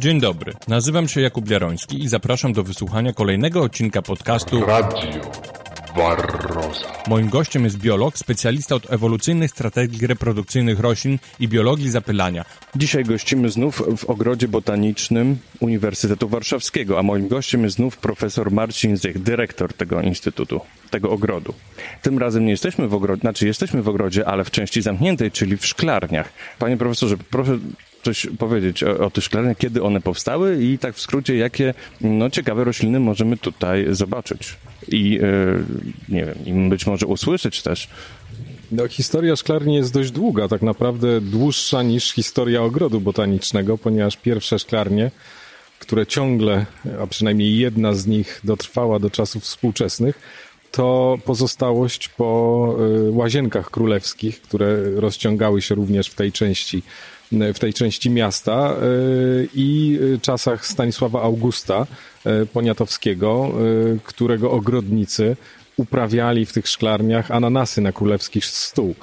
Dzień dobry, nazywam się Jakub Jaroński i zapraszam do wysłuchania kolejnego odcinka podcastu Radio Barroza. Moim gościem jest biolog, specjalista od ewolucyjnych strategii reprodukcyjnych roślin i biologii zapylania. Dzisiaj gościmy znów w ogrodzie botanicznym Uniwersytetu Warszawskiego, a moim gościem jest znów profesor Marcin Zych, dyrektor tego instytutu, tego ogrodu. Tym razem nie jesteśmy w ogrodzie, znaczy jesteśmy w ogrodzie, ale w części zamkniętej, czyli w szklarniach. Panie profesorze, proszę coś powiedzieć o, o tych szklarniach, kiedy one powstały i tak w skrócie, jakie no, ciekawe rośliny możemy tutaj zobaczyć i e, nie wiem, i być może usłyszeć też. No, historia szklarni jest dość długa, tak naprawdę dłuższa niż historia ogrodu botanicznego, ponieważ pierwsze szklarnie, które ciągle, a przynajmniej jedna z nich dotrwała do czasów współczesnych, to pozostałość po y, łazienkach królewskich, które rozciągały się również w tej części w tej części miasta y, i czasach Stanisława Augusta y, Poniatowskiego, którego ogrodnicy uprawiali w tych szklarniach ananasy na królewski stół.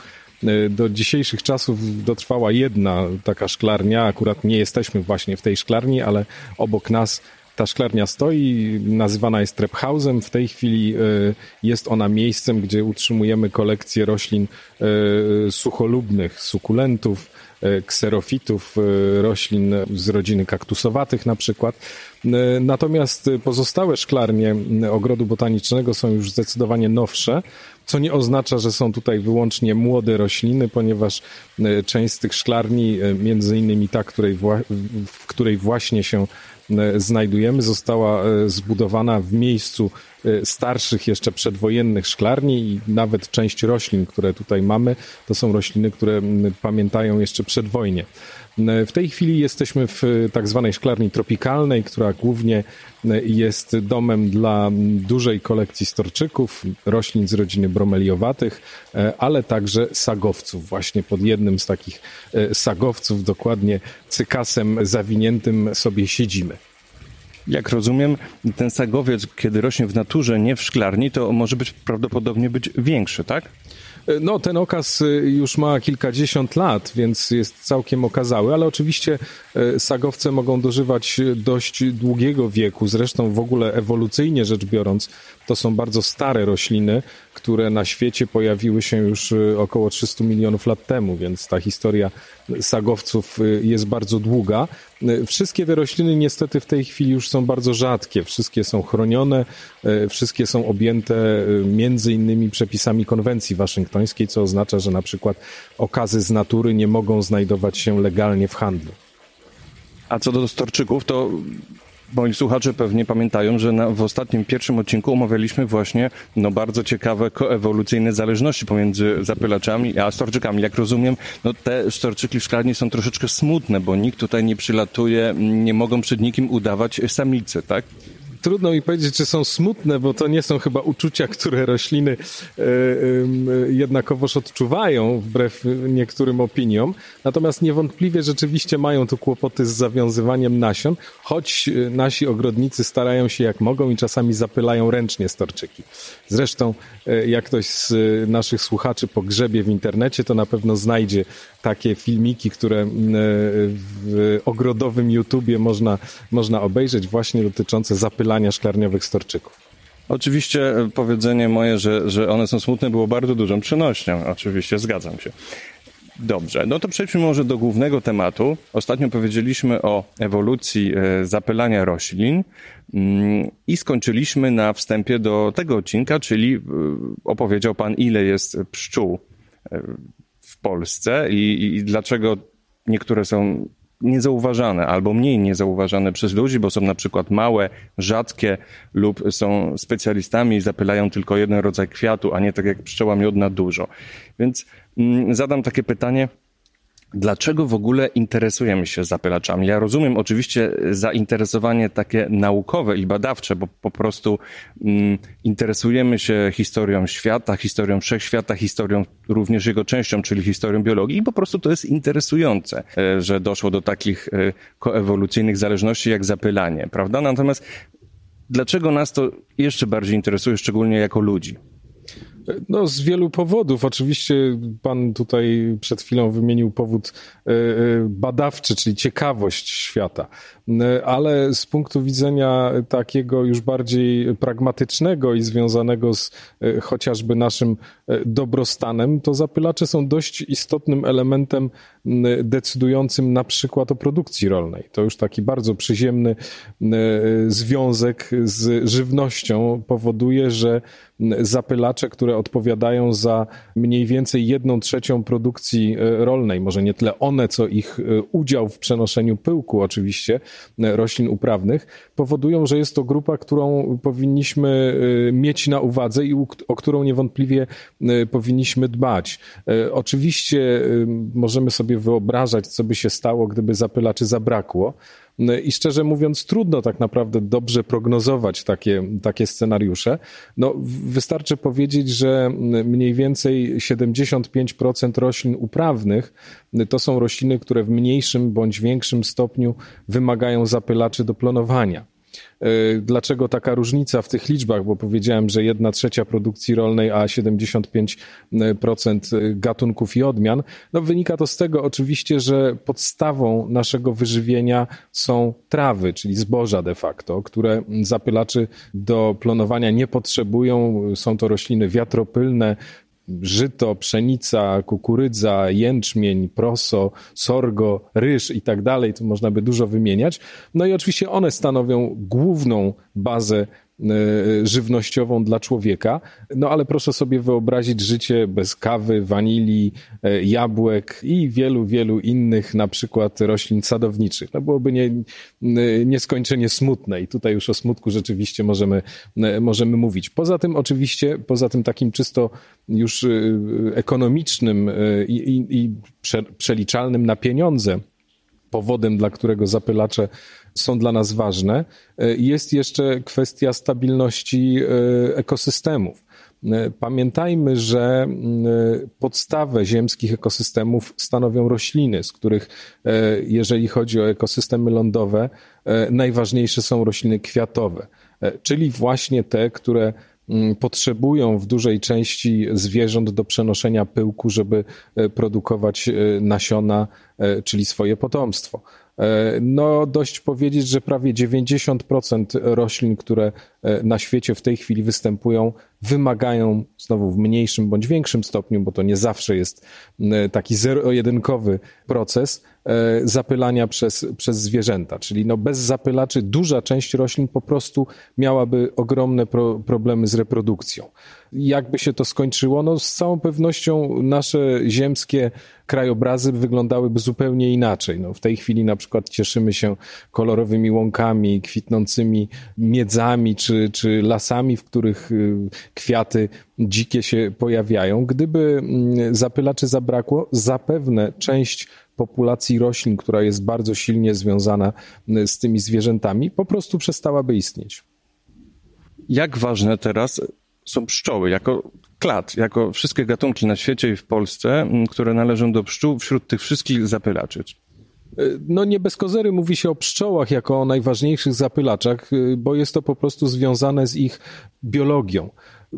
Do dzisiejszych czasów dotrwała jedna taka szklarnia, akurat nie jesteśmy właśnie w tej szklarni, ale obok nas ta szklarnia stoi, nazywana jest Trephausem. W tej chwili e, jest ona miejscem, gdzie utrzymujemy kolekcję roślin e, sucholubnych, sukulentów, e, kserofitów, roślin z rodziny kaktusowatych na przykład. Natomiast pozostałe szklarnie ogrodu botanicznego są już zdecydowanie nowsze, co nie oznacza, że są tutaj wyłącznie młode rośliny, ponieważ część z tych szklarni, między innymi ta, której w której właśnie się E, znajdujemy, została e, zbudowana w miejscu e, starszych jeszcze przedwojennych szklarni i nawet część roślin, które tutaj mamy, to są rośliny, które pamiętają jeszcze przedwojnie. W tej chwili jesteśmy w tak zwanej szklarni tropikalnej, która głównie jest domem dla dużej kolekcji storczyków, roślin z rodziny bromeliowatych, ale także sagowców. Właśnie pod jednym z takich sagowców, dokładnie cykasem zawiniętym sobie siedzimy. Jak rozumiem, ten sagowiec, kiedy rośnie w naturze, nie w szklarni, to może być prawdopodobnie być większy, tak? E, no, ten okaz e, już ma kilkadziesiąt lat, więc jest całkiem okazały, ale oczywiście e, sagowce mogą dożywać dość długiego wieku. Zresztą w ogóle ewolucyjnie rzecz biorąc, to są bardzo stare rośliny, które na świecie pojawiły się już około 300 milionów lat temu, więc ta historia sagowców jest bardzo długa. Wszystkie te rośliny niestety w tej chwili już są bardzo rzadkie. Wszystkie są chronione, wszystkie są objęte między innymi przepisami konwencji waszyngtońskiej, co oznacza, że na przykład okazy z natury nie mogą znajdować się legalnie w handlu. A co do storczyków, to moi słuchacze pewnie pamiętają, że na, w ostatnim pierwszym odcinku omawialiśmy właśnie no, bardzo ciekawe koewolucyjne zależności pomiędzy zapylaczami a storczykami. Jak rozumiem, no, te storczyki w szklarni są troszeczkę smutne, bo nikt tutaj nie przylatuje, nie mogą przed nikim udawać samicy, tak? Trudno mi powiedzieć, czy są smutne, bo to nie są chyba uczucia, które rośliny e, jednakowoż odczuwają, wbrew niektórym opiniom. Natomiast niewątpliwie rzeczywiście mają tu kłopoty z zawiązywaniem nasion, choć e, nasi ogrodnicy starają się jak mogą i czasami zapylają ręcznie storczyki. Zresztą, e, jak ktoś z naszych słuchaczy pogrzebie w internecie, to na pewno znajdzie takie filmiki, które w ogrodowym YouTubie można, można obejrzeć, właśnie dotyczące zapylania szklarniowych storczyków. Oczywiście e, powiedzenie moje, że, że one są smutne było bardzo dużą przynośnią. Oczywiście zgadzam się. Dobrze, no to przejdźmy może do głównego tematu. Ostatnio powiedzieliśmy o ewolucji e, zapylania roślin mm, i skończyliśmy na wstępie do tego odcinka, czyli e, opowiedział Pan, ile jest pszczół Polsce i, i dlaczego niektóre są niezauważane albo mniej niezauważane przez ludzi, bo są na przykład małe, rzadkie lub są specjalistami i zapylają tylko jeden rodzaj kwiatu, a nie tak jak pszczoła miodna dużo. Więc mm, zadam takie pytanie, Dlaczego w ogóle interesujemy się zapylaczami? Ja rozumiem oczywiście zainteresowanie takie naukowe i badawcze, bo po prostu mm, interesujemy się historią świata, historią wszechświata, historią również jego częścią, czyli historią biologii i po prostu to jest interesujące, e, że doszło do takich e, koewolucyjnych zależności jak zapylanie, prawda? Natomiast dlaczego nas to jeszcze bardziej interesuje, szczególnie jako ludzi? No, z wielu powodów. Oczywiście pan tutaj przed chwilą wymienił powód e, e, badawczy, czyli ciekawość świata, e, ale z punktu widzenia takiego już bardziej pragmatycznego i związanego z chociażby naszym dobrostanem, to zapylacze są dość istotnym elementem decydującym na przykład o produkcji rolnej. To już taki bardzo przyziemny związek z żywnością powoduje, że zapylacze, które odpowiadają za mniej więcej jedną trzecią produkcji e, rolnej, może nie tyle one, co ich e, udział w przenoszeniu pyłku oczywiście e, roślin uprawnych, powodują, że jest to grupa, którą powinniśmy mieć na uwadze i o którą niewątpliwie powinniśmy dbać. Oczywiście możemy sobie wyobrażać, co by się stało, gdyby zapylaczy zabrakło. No I szczerze mówiąc, trudno tak naprawdę dobrze prognozować takie, takie scenariusze. No, wystarczy powiedzieć, że mniej więcej 75% roślin uprawnych to są rośliny, które w mniejszym bądź większym stopniu wymagają zapylaczy do plonowania. E, dlaczego taka różnica w tych liczbach? Bo powiedziałem, że jedna trzecia produkcji rolnej, a 75% gatunków i odmian. No wynika to z tego oczywiście, że podstawą naszego wyżywienia są trawy, czyli zboża de facto, które zapylaczy do plonowania nie potrzebują. Są to rośliny wiatropylne, żyto, pszenica, kukurydza, jęczmień, proso, sorgo, ryż i tak dalej, tu można by dużo wymieniać. No i oczywiście one stanowią główną bazę żywnościową dla człowieka. No ale proszę sobie wyobrazić życie bez kawy, wanilii, e, jabłek i wielu, wielu innych na przykład roślin sadowniczych. No byłoby nie, nieskończenie smutne i tutaj już o smutku rzeczywiście możemy, e, możemy mówić. Poza tym oczywiście, poza tym takim czysto już ekonomicznym i, i, i przeliczalnym na pieniądze, powodem, dla którego zapylacze są dla nas ważne, e, jest jeszcze kwestia stabilności e, ekosystemów. E, pamiętajmy, że podstawę ziemskich ekosystemów stanowią rośliny, z których, jeżeli chodzi o ekosystemy lądowe, najważniejsze są rośliny kwiatowe, czyli właśnie te, które potrzebują w dużej części zwierząt do przenoszenia pyłku, żeby produkować nasiona, czyli swoje potomstwo. E, no, dość powiedzieć, że prawie 90% roślin, które e, na świecie w tej chwili występują, wymagają znowu w mniejszym bądź większym stopniu, bo to nie zawsze jest taki zero-jedynkowy proces e, zapylania przez, przez zwierzęta. Czyli no bez zapylaczy duża część roślin po prostu miałaby ogromne pro, problemy z reprodukcją. Jakby się to skończyło? No z całą pewnością nasze ziemskie krajobrazy wyglądałyby zupełnie inaczej. No, w tej chwili na przykład cieszymy się kolorowymi łąkami, kwitnącymi miedzami czy, czy lasami, w których y, kwiaty dzikie się pojawiają. Gdyby mm, zapylaczy zabrakło, zapewne część populacji roślin, która jest bardzo silnie związana y, z tymi zwierzętami, po prostu przestałaby istnieć. Jak ważne teraz są pszczoły jako klad, jako wszystkie gatunki na świecie i w Polsce, które należą do pszczół wśród tych wszystkich zapylaczy? No nie bez kozery mówi się o pszczołach jako o najważniejszych zapylaczach, y, bo jest to po prostu związane z ich biologią.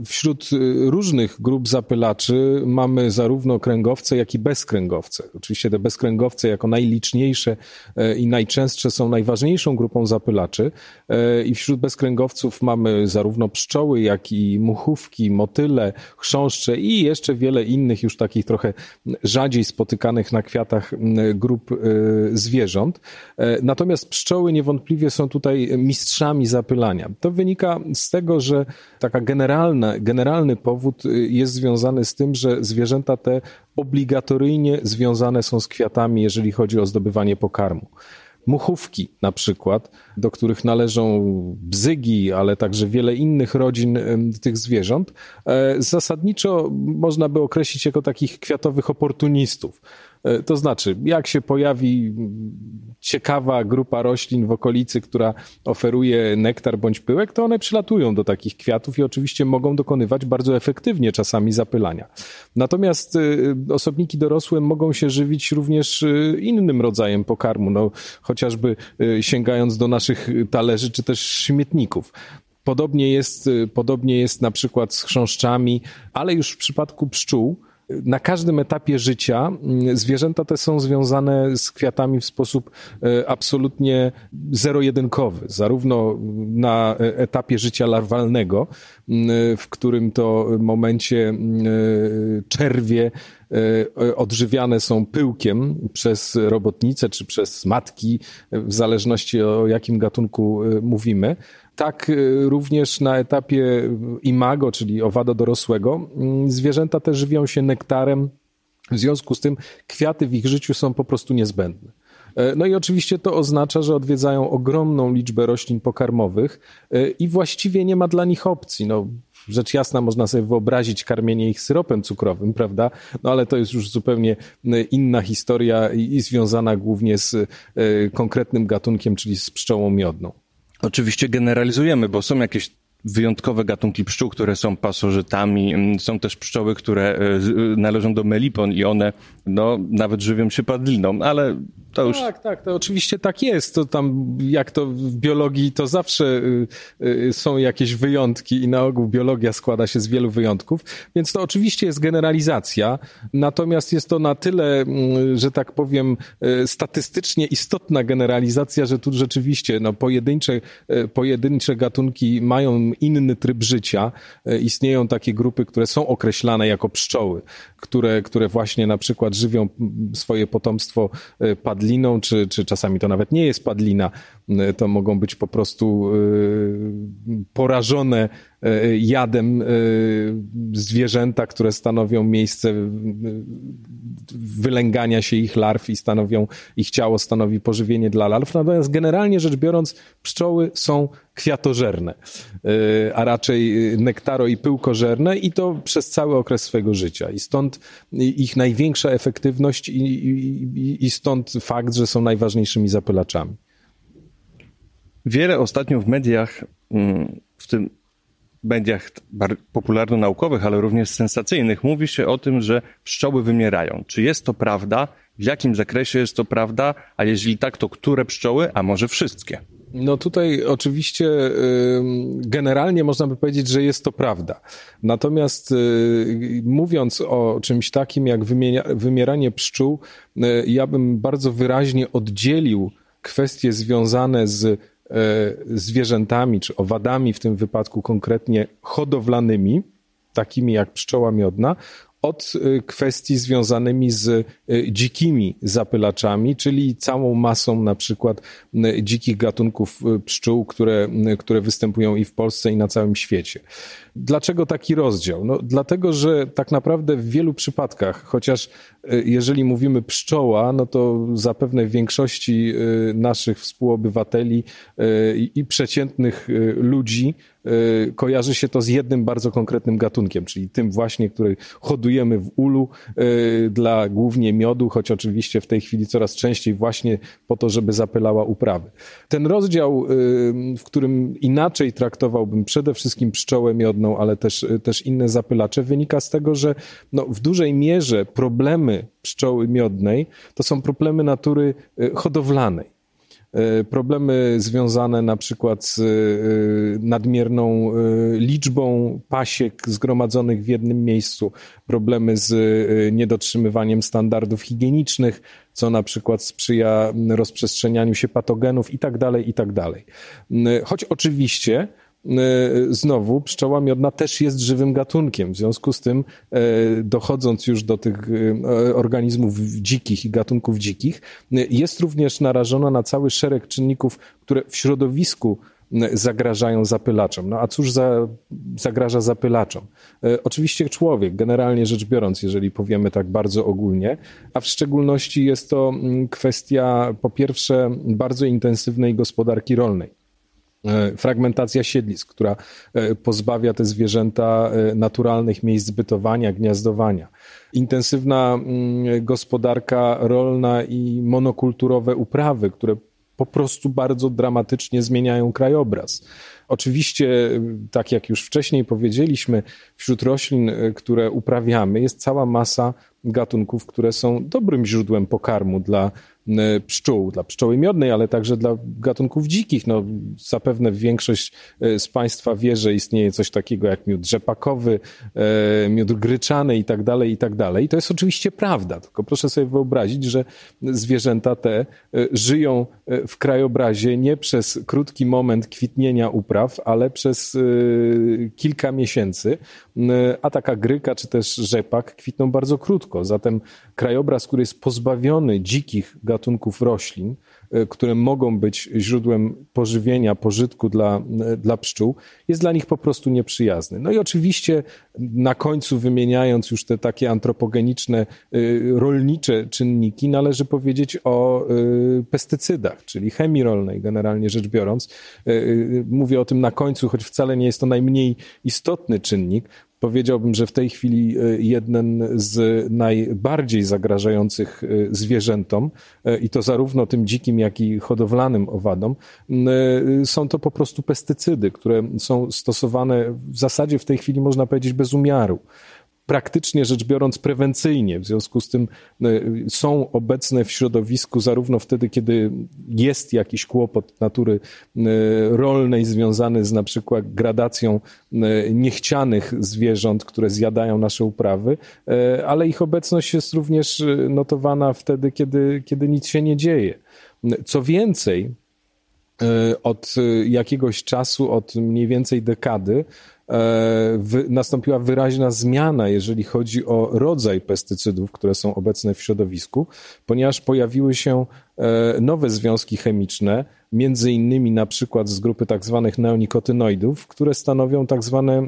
Wśród y, różnych grup zapylaczy mamy zarówno kręgowce, jak i bezkręgowce. Oczywiście te bezkręgowce jako najliczniejsze i najczęstsze są najważniejszą grupą zapylaczy i wśród bezkręgowców mamy zarówno pszczoły, jak i muchówki, motyle, chrząszcze i jeszcze wiele innych już takich trochę rzadziej spotykanych na kwiatach grup e, zwierząt. Natomiast pszczoły niewątpliwie są tutaj mistrzami zapylania. To wynika z tego, że taka generalna generalny powód jest związany z tym, że zwierzęta te obligatoryjnie związane są z kwiatami, jeżeli chodzi o zdobywanie pokarmu. Muchówki na przykład, do których należą bzygi, ale także wiele innych rodzin tych zwierząt, e, zasadniczo można by określić jako takich kwiatowych oportunistów. E, to znaczy, jak się pojawi ciekawa grupa roślin w okolicy, która oferuje nektar bądź pyłek, to one przylatują do takich kwiatów i oczywiście mogą dokonywać bardzo efektywnie czasami zapylania. Natomiast e, osobniki dorosłe mogą się żywić również e, innym rodzajem pokarmu, no, chociażby sięgając do naszych talerzy czy też śmietników. Podobnie jest, podobnie jest na przykład z chrząszczami, ale już w przypadku pszczół, na każdym etapie życia mm, zwierzęta te są związane z kwiatami w sposób e, absolutnie zero-jedynkowy. Zarówno na e, etapie życia larwalnego, mm, w którym to momencie mm, e, czerwie odżywiane są pyłkiem przez robotnice czy przez matki, w zależności o jakim gatunku mówimy, tak y, również na etapie imago, czyli owada dorosłego, mm, zwierzęta te żywią się nektarem. W związku z tym kwiaty w ich życiu są po prostu niezbędne. E, no i oczywiście to oznacza, że odwiedzają ogromną liczbę roślin pokarmowych e, i właściwie nie ma dla nich opcji. No, rzecz jasna można sobie wyobrazić karmienie ich syropem cukrowym, prawda? No ale to jest już zupełnie e, inna historia i związana głównie z konkretnym gatunkiem, czyli z pszczołą miodną. Oczywiście generalizujemy, bo są jakieś wyjątkowe gatunki pszczół, które są pasożytami. Mm, są też pszczoły, które e, należą do melipon i one no, nawet żywią się padliną, ale to już... Tak, tak, to oczywiście tak jest. To tam, jak to w biologii, to zawsze y, y, są jakieś wyjątki i na ogół biologia składa się z wielu wyjątków, więc to oczywiście jest generalizacja, natomiast jest to na tyle, mm, że tak powiem, y, statystycznie istotna generalizacja, że tu rzeczywiście no, pojedyncze, pojedyncze gatunki mają inny tryb życia. Istnieją takie grupy, które są określane jako pszczoły, które, które właśnie na przykład żywią swoje potomstwo padliną padliną, czy, czy czasami to nawet nie jest padlina, y, to mogą być po prostu y, porażone jadem zwierzęta, które stanowią miejsce wylęgania się ich larw i stanowią, ich ciało stanowi pożywienie dla larw. Natomiast generalnie rzecz biorąc, pszczoły są kwiatożerne, a raczej nektaro i pyłkożerne i to przez cały okres swojego życia. I stąd ich największa efektywność i, i, i stąd fakt, że są najważniejszymi zapylaczami. Wiele ostatnio w mediach, mm, w tym mediach popularno-naukowych, ale również sensacyjnych, mówi się o tym, że pszczoły wymierają. Czy jest to prawda? W jakim zakresie jest to prawda? A jeżeli tak, to które pszczoły? A może wszystkie? No tutaj oczywiście generalnie można by powiedzieć, że jest to prawda. Natomiast y, mówiąc o czymś takim jak wymieranie pszczół, y, ja bym bardzo wyraźnie oddzielił kwestie związane z zwierzętami, czy owadami w tym wypadku konkretnie hodowlanymi, takimi jak pszczoła miodna, od y, kwestii związanymi z y, dzikimi zapylaczami, czyli całą masą na przykład y, dzikich gatunków pszczół, które, które występują i w Polsce, i na całym świecie. Dlaczego taki rozdział? No, dlatego, że tak naprawdę w wielu przypadkach, chociaż jeżeli mówimy pszczoła, no to zapewne w większości naszych współobywateli i przeciętnych ludzi kojarzy się to z jednym bardzo konkretnym gatunkiem, czyli tym właśnie, który hodujemy w ulu y, dla głównie miodu, choć oczywiście w tej chwili coraz częściej właśnie po to, żeby zapylała uprawy. Ten rozdział, y, w którym inaczej traktowałbym przede wszystkim pszczołę miodną, ale też, też inne zapylacze, wynika z tego, że no, w dużej mierze problemy pszczoły miodnej to są problemy natury hodowlanej. E, problemy związane na przykład z e, nadmierną e, liczbą pasiek zgromadzonych w jednym miejscu, problemy z niedotrzymywaniem standardów higienicznych, co na przykład sprzyja rozprzestrzenianiu się patogenów i tak dalej, i tak dalej. Choć oczywiście znowu pszczoła miodna też jest żywym gatunkiem. W związku z tym, e, dochodząc już do tych e, organizmów dzikich i gatunków dzikich, jest również narażona na cały szereg czynników, które w środowisku zagrażają zapylaczom. No a cóż za, zagraża zapylaczom? Oczywiście człowiek, generalnie rzecz biorąc, jeżeli powiemy tak bardzo ogólnie, a w szczególności jest to kwestia po pierwsze bardzo intensywnej gospodarki rolnej E, fragmentacja siedlisk, która e, pozbawia te zwierzęta e, naturalnych miejsc zbytowania, gniazdowania. Intensywna mm, gospodarka rolna i monokulturowe uprawy, które po prostu bardzo dramatycznie zmieniają krajobraz. Oczywiście, tak jak już wcześniej powiedzieliśmy, wśród roślin, które uprawiamy, jest cała masa gatunków, które są dobrym źródłem pokarmu dla pszczół, dla pszczoły miodnej, ale także dla gatunków dzikich. No, zapewne większość z Państwa wie, że istnieje coś takiego jak miód rzepakowy, miód gryczany i tak dalej, i tak dalej. I to jest oczywiście prawda, tylko proszę sobie wyobrazić, że zwierzęta te żyją w krajobrazie nie przez krótki moment kwitnienia upraw, ale przez kilka miesięcy, a taka gryka czy też rzepak kwitną bardzo krótko. Zatem krajobraz, który jest pozbawiony dzikich gatunków roślin, E, które mogą być źródłem pożywienia, pożytku dla, e, dla pszczół, jest dla nich po prostu nieprzyjazny. No i oczywiście na końcu wymieniając już te takie antropogeniczne, e, rolnicze czynniki, należy powiedzieć o pestycydach, czyli chemii rolnej generalnie rzecz biorąc. Mówię o tym na końcu, choć wcale nie jest to najmniej istotny czynnik, Powiedziałbym, że w tej chwili e, jeden z najbardziej zagrażających e, zwierzętom, e, i to zarówno tym dzikim, jak i hodowlanym owadom, są to po prostu pestycydy, które są stosowane w zasadzie w tej chwili, można powiedzieć, bez umiaru praktycznie rzecz biorąc prewencyjnie. W związku z tym e, są obecne w środowisku zarówno wtedy, kiedy jest jakiś kłopot natury e, rolnej związany z na przykład gradacją e, niechcianych zwierząt, które zjadają nasze uprawy, ale ich obecność jest również notowana wtedy, kiedy, kiedy nic się nie dzieje. Co więcej, od jakiegoś czasu, od mniej więcej dekady, E, nastąpiła wyraźna zmiana, jeżeli chodzi o rodzaj pestycydów, które są obecne w środowisku, ponieważ pojawiły się e, nowe związki chemiczne, między innymi na przykład z grupy tak zwanych neonikotynoidów, które stanowią tak zwane, e,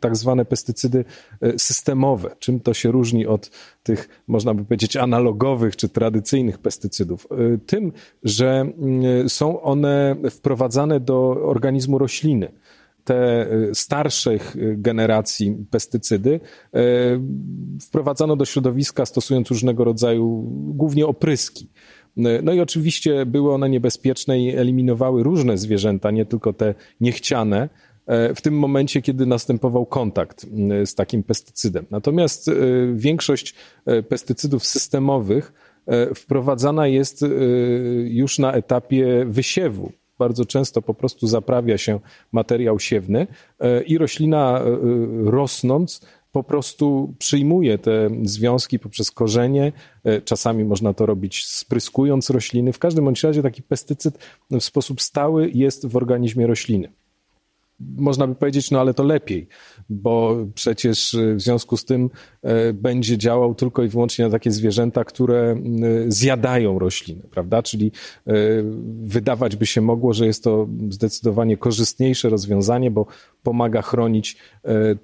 tak zwane pestycydy systemowe. Czym to się różni od tych, można by powiedzieć, analogowych czy tradycyjnych pestycydów? Tym, że są one wprowadzane do organizmu rośliny te starszych generacji pestycydy wprowadzano do środowiska stosując różnego rodzaju, głównie opryski. No i oczywiście były one niebezpieczne i eliminowały różne zwierzęta, nie tylko te niechciane, w tym momencie, kiedy następował kontakt z takim pestycydem. Natomiast większość pestycydów systemowych wprowadzana jest już na etapie wysiewu, bardzo często po prostu zaprawia się materiał siewny e, i roślina e, rosnąc po prostu przyjmuje te związki poprzez korzenie. E, czasami można to robić spryskując rośliny. W każdym bądź razie taki pestycyd w sposób stały jest w organizmie rośliny można by powiedzieć, no ale to lepiej, bo przecież w związku z tym e, będzie działał tylko i wyłącznie na takie zwierzęta, które zjadają rośliny, prawda? Czyli wydawać by się mogło, że jest to zdecydowanie korzystniejsze rozwiązanie, bo pomaga chronić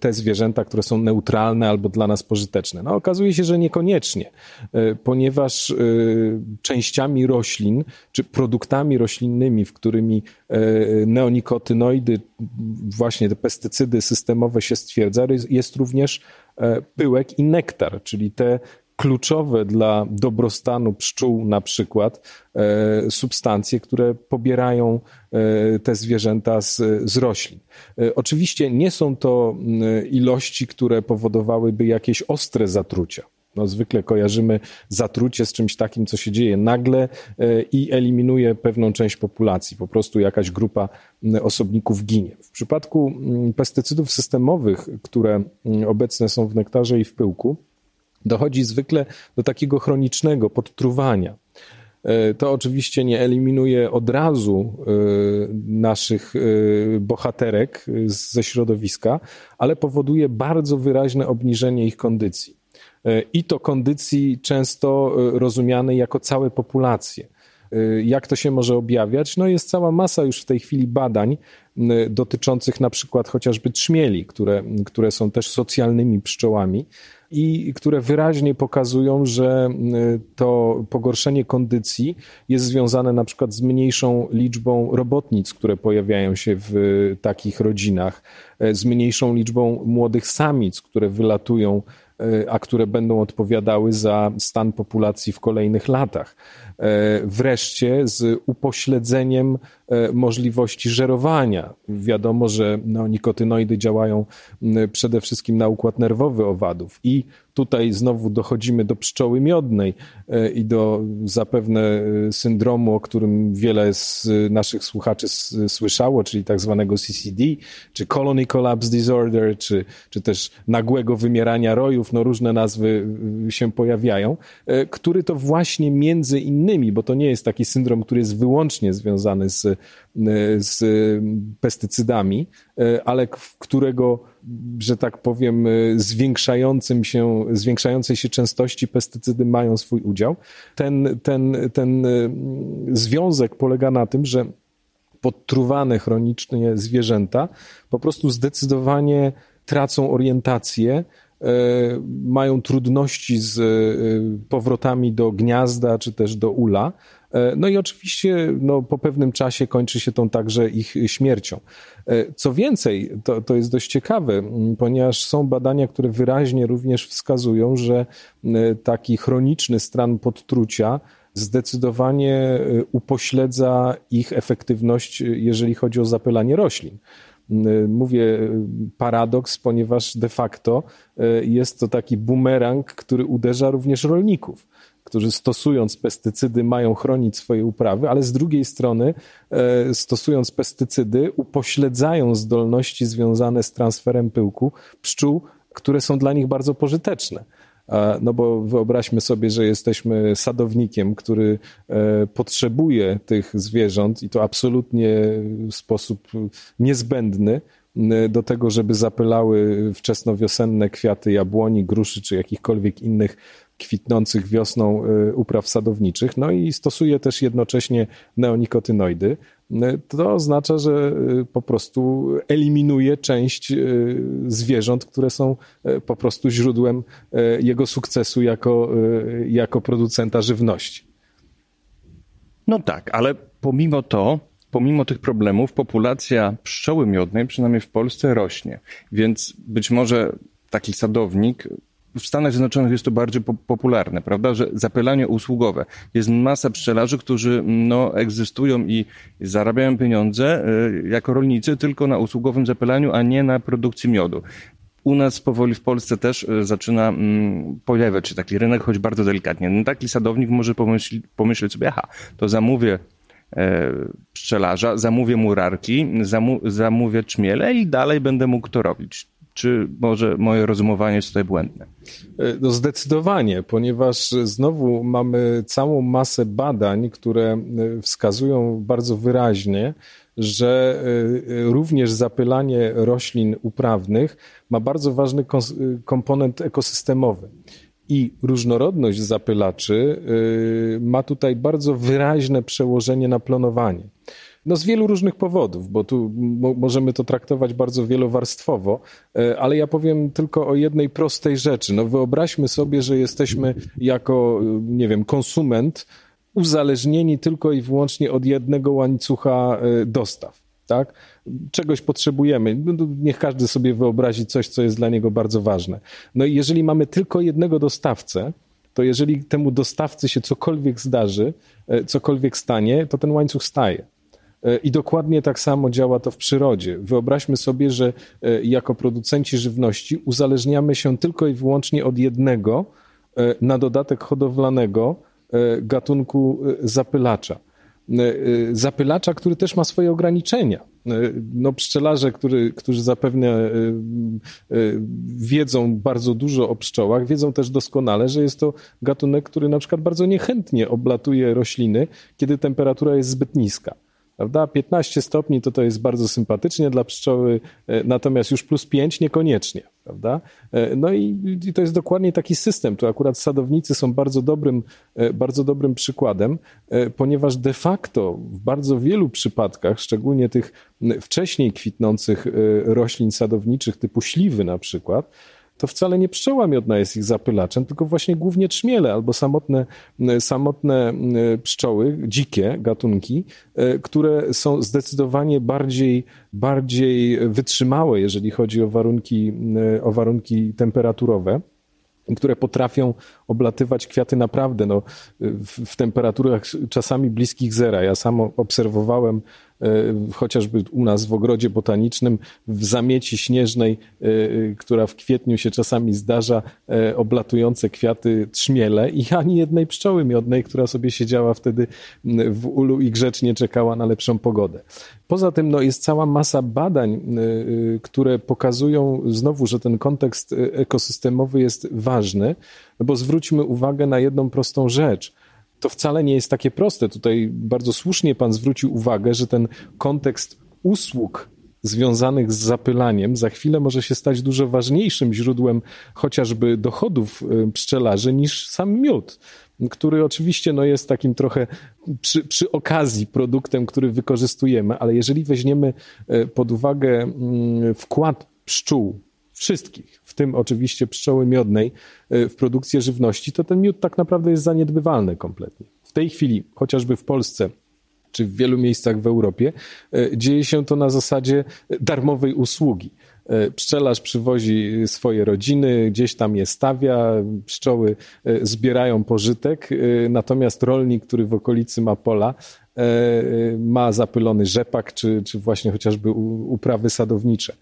te zwierzęta, które są neutralne albo dla nas pożyteczne. No okazuje się, że niekoniecznie, ponieważ częściami roślin, czy produktami roślinnymi, w którymi neonikotynoidy właśnie te pestycydy systemowe się stwierdza, jest również e, pyłek i nektar, czyli te kluczowe dla dobrostanu pszczół na przykład e, substancje, które pobierają e, te zwierzęta z, z roślin. Oczywiście nie są to ilości, które powodowałyby jakieś ostre zatrucia. No, zwykle kojarzymy zatrucie z czymś takim, co się dzieje nagle e, i eliminuje pewną część populacji. Po prostu jakaś grupa osobników ginie. W przypadku pestycydów systemowych, które obecne są w nektarze i w pyłku, dochodzi zwykle do takiego chronicznego podtruwania. E, to oczywiście nie eliminuje od razu e, naszych bohaterek ze środowiska, ale powoduje bardzo wyraźne obniżenie ich kondycji. E, i to kondycji często e, rozumianej jako całe populacje. E, jak to się może objawiać? No jest cała masa już w tej chwili badań dotyczących na przykład chociażby trzmieli, które, które są też socjalnymi pszczołami i które wyraźnie pokazują, że to pogorszenie kondycji jest związane na przykład z mniejszą liczbą robotnic, które pojawiają się w takich rodzinach, z mniejszą liczbą młodych samic, które wylatują a które będą odpowiadały za stan populacji w kolejnych latach. E, wreszcie z upośledzeniem e, możliwości żerowania. Wiadomo, że no, nikotynoidy działają przede wszystkim na układ nerwowy owadów i Tutaj znowu dochodzimy do pszczoły miodnej e, i do zapewne e, syndromu, o którym wiele z naszych słuchaczy słyszało, czyli tak zwanego CCD, czy Colony Collapse Disorder, czy, czy też nagłego wymierania rojów, no różne nazwy się pojawiają, który to właśnie między innymi, bo to nie jest taki syndrom, który jest wyłącznie związany z, z pestycydami, ale którego że tak powiem, zwiększającym się, zwiększającej się częstości pestycydy mają swój udział. Ten, ten, ten y, związek polega na tym, że podtruwane chronicznie zwierzęta po prostu zdecydowanie tracą orientację, y, mają trudności z y, powrotami do gniazda czy też do ula. E, no i oczywiście no, po pewnym czasie kończy się tą także ich śmiercią. E, co więcej, to, to jest dość ciekawe, ponieważ są badania, które wyraźnie również wskazują, że taki chroniczny stan podtrucia zdecydowanie upośledza ich efektywność, jeżeli chodzi o zapylanie roślin. Mówię paradoks, ponieważ de facto e, jest to taki bumerang, który uderza również rolników którzy stosując pestycydy mają chronić swoje uprawy, ale z drugiej strony e, stosując pestycydy upośledzają zdolności związane z transferem pyłku pszczół, które są dla nich bardzo pożyteczne. E, no bo wyobraźmy sobie, że jesteśmy sadownikiem, który e, potrzebuje tych zwierząt i to absolutnie w sposób niezbędny do tego, żeby zapylały wczesnowiosenne kwiaty jabłoni, gruszy czy jakichkolwiek innych kwitnących wiosną y, upraw sadowniczych, no i stosuje też jednocześnie neonikotynoidy, y, to oznacza, że y, po prostu eliminuje część zwierząt, które są po prostu źródłem jego sukcesu jako, jako producenta żywności. No tak, ale pomimo to, pomimo tych problemów, populacja pszczoły miodnej, przynajmniej w Polsce, rośnie. Więc być może taki sadownik w Stanach Zjednoczonych jest to bardziej po popularne, prawda, że zapylanie usługowe. Jest masa pszczelarzy, którzy no, egzystują i zarabiają pieniądze y, jako rolnicy tylko na usługowym zapylaniu, a nie na produkcji miodu. U nas powoli w Polsce też y, zaczyna mm, pojawiać się taki rynek, choć bardzo delikatnie. No, taki sadownik może pomyśl, pomyśleć sobie, aha, to zamówię e, pszczelarza, zamówię murarki, zamu, zamówię czmiele i dalej będę mógł to robić czy może moje rozumowanie jest tutaj błędne? E, no zdecydowanie, ponieważ znowu mamy całą masę badań, które e, wskazują bardzo wyraźnie, że e, również zapylanie roślin uprawnych ma bardzo ważny komponent ekosystemowy. I różnorodność zapylaczy ma tutaj bardzo wyraźne przełożenie na planowanie. No z wielu różnych powodów, bo tu możemy to traktować bardzo wielowarstwowo, e, ale ja powiem tylko o jednej prostej rzeczy. No wyobraźmy sobie, że jesteśmy jako, nie wiem, konsument uzależnieni tylko i wyłącznie od jednego łańcucha e, dostaw. Tak? Czegoś potrzebujemy. No, niech każdy sobie wyobrazi coś, co jest dla niego bardzo ważne. No i jeżeli mamy tylko jednego dostawcę, to jeżeli temu dostawcy się cokolwiek zdarzy, e, cokolwiek stanie, to ten łańcuch staje. E, I dokładnie tak samo działa to w przyrodzie. Wyobraźmy sobie, że e, jako producenci żywności uzależniamy się tylko i wyłącznie od jednego, e, na dodatek hodowlanego gatunku zapylacza. Zapylacza, który też ma swoje ograniczenia. No, pszczelarze, który, którzy zapewne wiedzą bardzo dużo o pszczołach, wiedzą też doskonale, że jest to gatunek, który na przykład bardzo niechętnie oblatuje rośliny, kiedy temperatura jest zbyt niska prawda? 15 stopni to to jest bardzo sympatycznie dla pszczoły, e, natomiast już plus 5 niekoniecznie, prawda? E, no i, i, to jest dokładnie taki system. Tu akurat sadownicy są bardzo dobrym, e, bardzo dobrym przykładem, ponieważ de facto w bardzo wielu przypadkach, szczególnie tych wcześniej kwitnących roślin sadowniczych typu śliwy na przykład, to wcale nie pszczoła miodna jest ich zapylaczem, tylko właśnie głównie trzmiele albo samotne, samotne pszczoły, dzikie gatunki, e, które są zdecydowanie bardziej, bardziej wytrzymałe, jeżeli chodzi o warunki, o warunki temperaturowe które potrafią oblatywać kwiaty naprawdę no, w, w temperaturach czasami bliskich zera. Ja sam obserwowałem E, chociażby u nas w ogrodzie botanicznym, w zamieci śnieżnej, e, która w kwietniu się czasami zdarza, e, oblatujące kwiaty trzmiele i ani jednej pszczoły miodnej, która sobie siedziała wtedy w ulu i grzecznie czekała na lepszą pogodę. Poza tym no, jest cała masa badań, które pokazują znowu, że ten kontekst ekosystemowy jest ważny, no bo zwróćmy uwagę na jedną prostą rzecz – to wcale nie jest takie proste. Tutaj bardzo słusznie Pan zwrócił uwagę, że ten kontekst usług związanych z zapylaniem za chwilę może się stać dużo ważniejszym źródłem chociażby dochodów y, pszczelarzy niż sam miód, który oczywiście no, jest takim trochę przy, przy okazji produktem, który wykorzystujemy, ale jeżeli weźmiemy y, pod uwagę mm, wkład pszczół wszystkich, w tym oczywiście pszczoły miodnej, e, w produkcję żywności, to ten miód tak naprawdę jest zaniedbywalny kompletnie. W tej chwili, chociażby w Polsce, czy w wielu miejscach w Europie, e, dzieje się to na zasadzie darmowej usługi. E, pszczelarz przywozi swoje rodziny, gdzieś tam je stawia, pszczoły zbierają pożytek, natomiast rolnik, który w okolicy ma pola, ma zapylony rzepak, czy, czy właśnie chociażby uprawy sadownicze.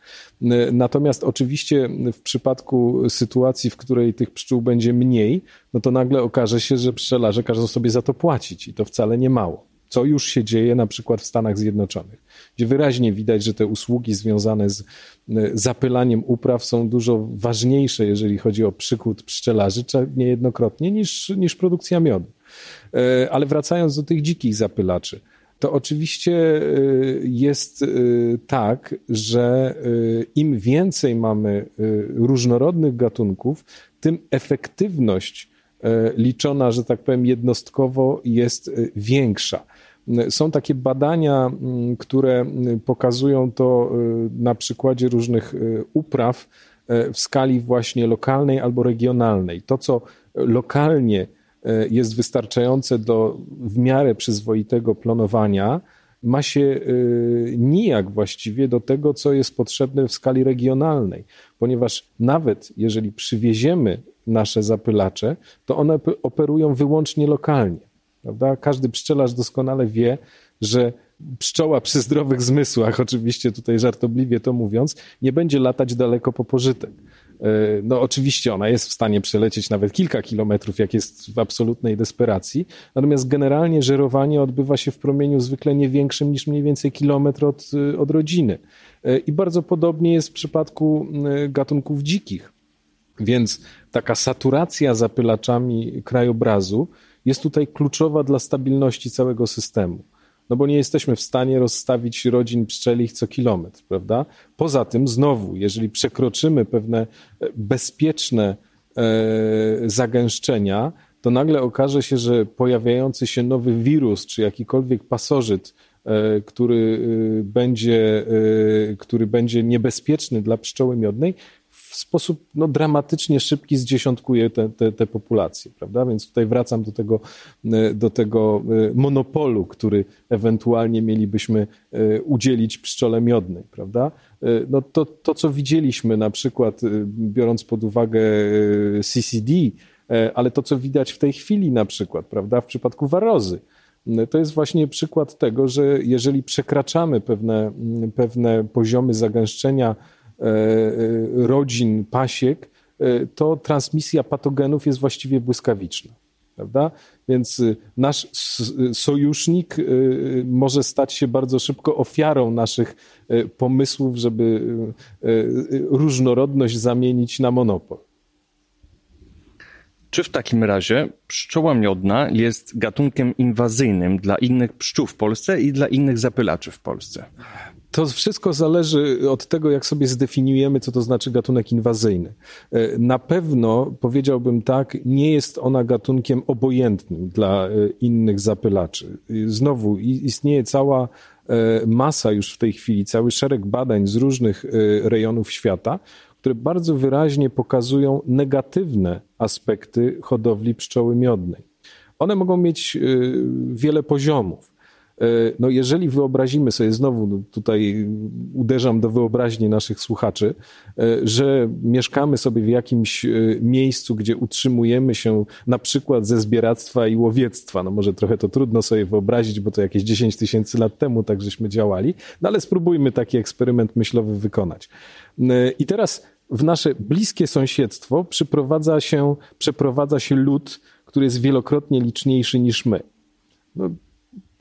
E, natomiast oczywiście w przypadku sytuacji, w której tych pszczół będzie mniej, no to nagle okaże się, że pszczelarze każą sobie za to płacić i to wcale nie mało. Co już się dzieje na przykład w Stanach Zjednoczonych, gdzie wyraźnie widać, że te usługi związane z e, zapylaniem upraw są dużo ważniejsze, jeżeli chodzi o przykład pszczelarzy, niejednokrotnie niż, niż produkcja miodu. E, ale wracając do tych dzikich zapylaczy, to oczywiście e, jest e, tak, że im więcej mamy różnorodnych gatunków, tym efektywność liczona, że tak powiem, jednostkowo jest większa. Są takie badania, które pokazują to na przykładzie różnych upraw w skali właśnie lokalnej albo regionalnej. To, co lokalnie jest wystarczające do w miarę przyzwoitego planowania, ma się e, nijak właściwie do tego, co jest potrzebne w skali regionalnej, ponieważ nawet jeżeli przywieziemy nasze zapylacze, to one operują wyłącznie lokalnie. Prawda? Każdy pszczelarz doskonale wie, że pszczoła przy zdrowych zmysłach, oczywiście tutaj żartobliwie to mówiąc, nie będzie latać daleko po pożytek. E, no oczywiście ona jest w stanie przelecieć nawet kilka kilometrów, jak jest w absolutnej desperacji, natomiast generalnie żerowanie odbywa się w promieniu zwykle nie większym niż mniej więcej kilometr od, e, od rodziny. E, I bardzo podobnie jest w przypadku gatunków dzikich. Więc taka saturacja zapylaczami krajobrazu jest tutaj kluczowa dla stabilności całego systemu no bo nie jesteśmy w stanie rozstawić rodzin pszczelich co kilometr, prawda? Poza tym, znowu, jeżeli przekroczymy pewne e, bezpieczne e, zagęszczenia, to nagle okaże się, że pojawiający się nowy wirus czy jakikolwiek pasożyt, e, który będzie, który będzie niebezpieczny dla pszczoły miodnej, w sposób no, dramatycznie szybki zdziesiątkuje te, te, te populacje, prawda? Więc tutaj wracam do tego, e, do tego e, monopolu, który ewentualnie mielibyśmy e, udzielić pszczole miodnej, prawda? No to, to, co widzieliśmy na przykład, biorąc pod uwagę CCD, ale to, co widać w tej chwili na przykład, prawda, w przypadku warozy, to jest właśnie przykład tego, że jeżeli przekraczamy pewne, pewne poziomy zagęszczenia rodzin pasiek, e, to transmisja patogenów jest właściwie błyskawiczna. Prawda? Więc nasz sojusznik może stać się bardzo szybko ofiarą naszych pomysłów, żeby różnorodność zamienić na monopol. Czy w takim razie pszczoła miodna jest gatunkiem inwazyjnym dla innych pszczół w Polsce i dla innych zapylaczy w Polsce? To wszystko zależy od tego, jak sobie zdefiniujemy, co to znaczy gatunek inwazyjny. E, na pewno, powiedziałbym tak, nie jest ona gatunkiem obojętnym dla e, innych zapylaczy. Znowu istnieje cała e, masa już w tej chwili, cały szereg badań z różnych rejonów świata, które bardzo wyraźnie pokazują negatywne aspekty hodowli pszczoły miodnej. One mogą mieć wiele poziomów. No jeżeli wyobrazimy sobie, znowu no tutaj uderzam do wyobraźni naszych słuchaczy, że mieszkamy sobie w jakimś miejscu, gdzie utrzymujemy się na przykład ze zbieractwa i łowiectwa, no może trochę to trudno sobie wyobrazić, bo to jakieś 10 tysięcy lat temu tak żeśmy działali, no ale spróbujmy taki eksperyment myślowy wykonać. I teraz w nasze bliskie sąsiedztwo przyprowadza się, przeprowadza się lud, który jest wielokrotnie liczniejszy niż my. No,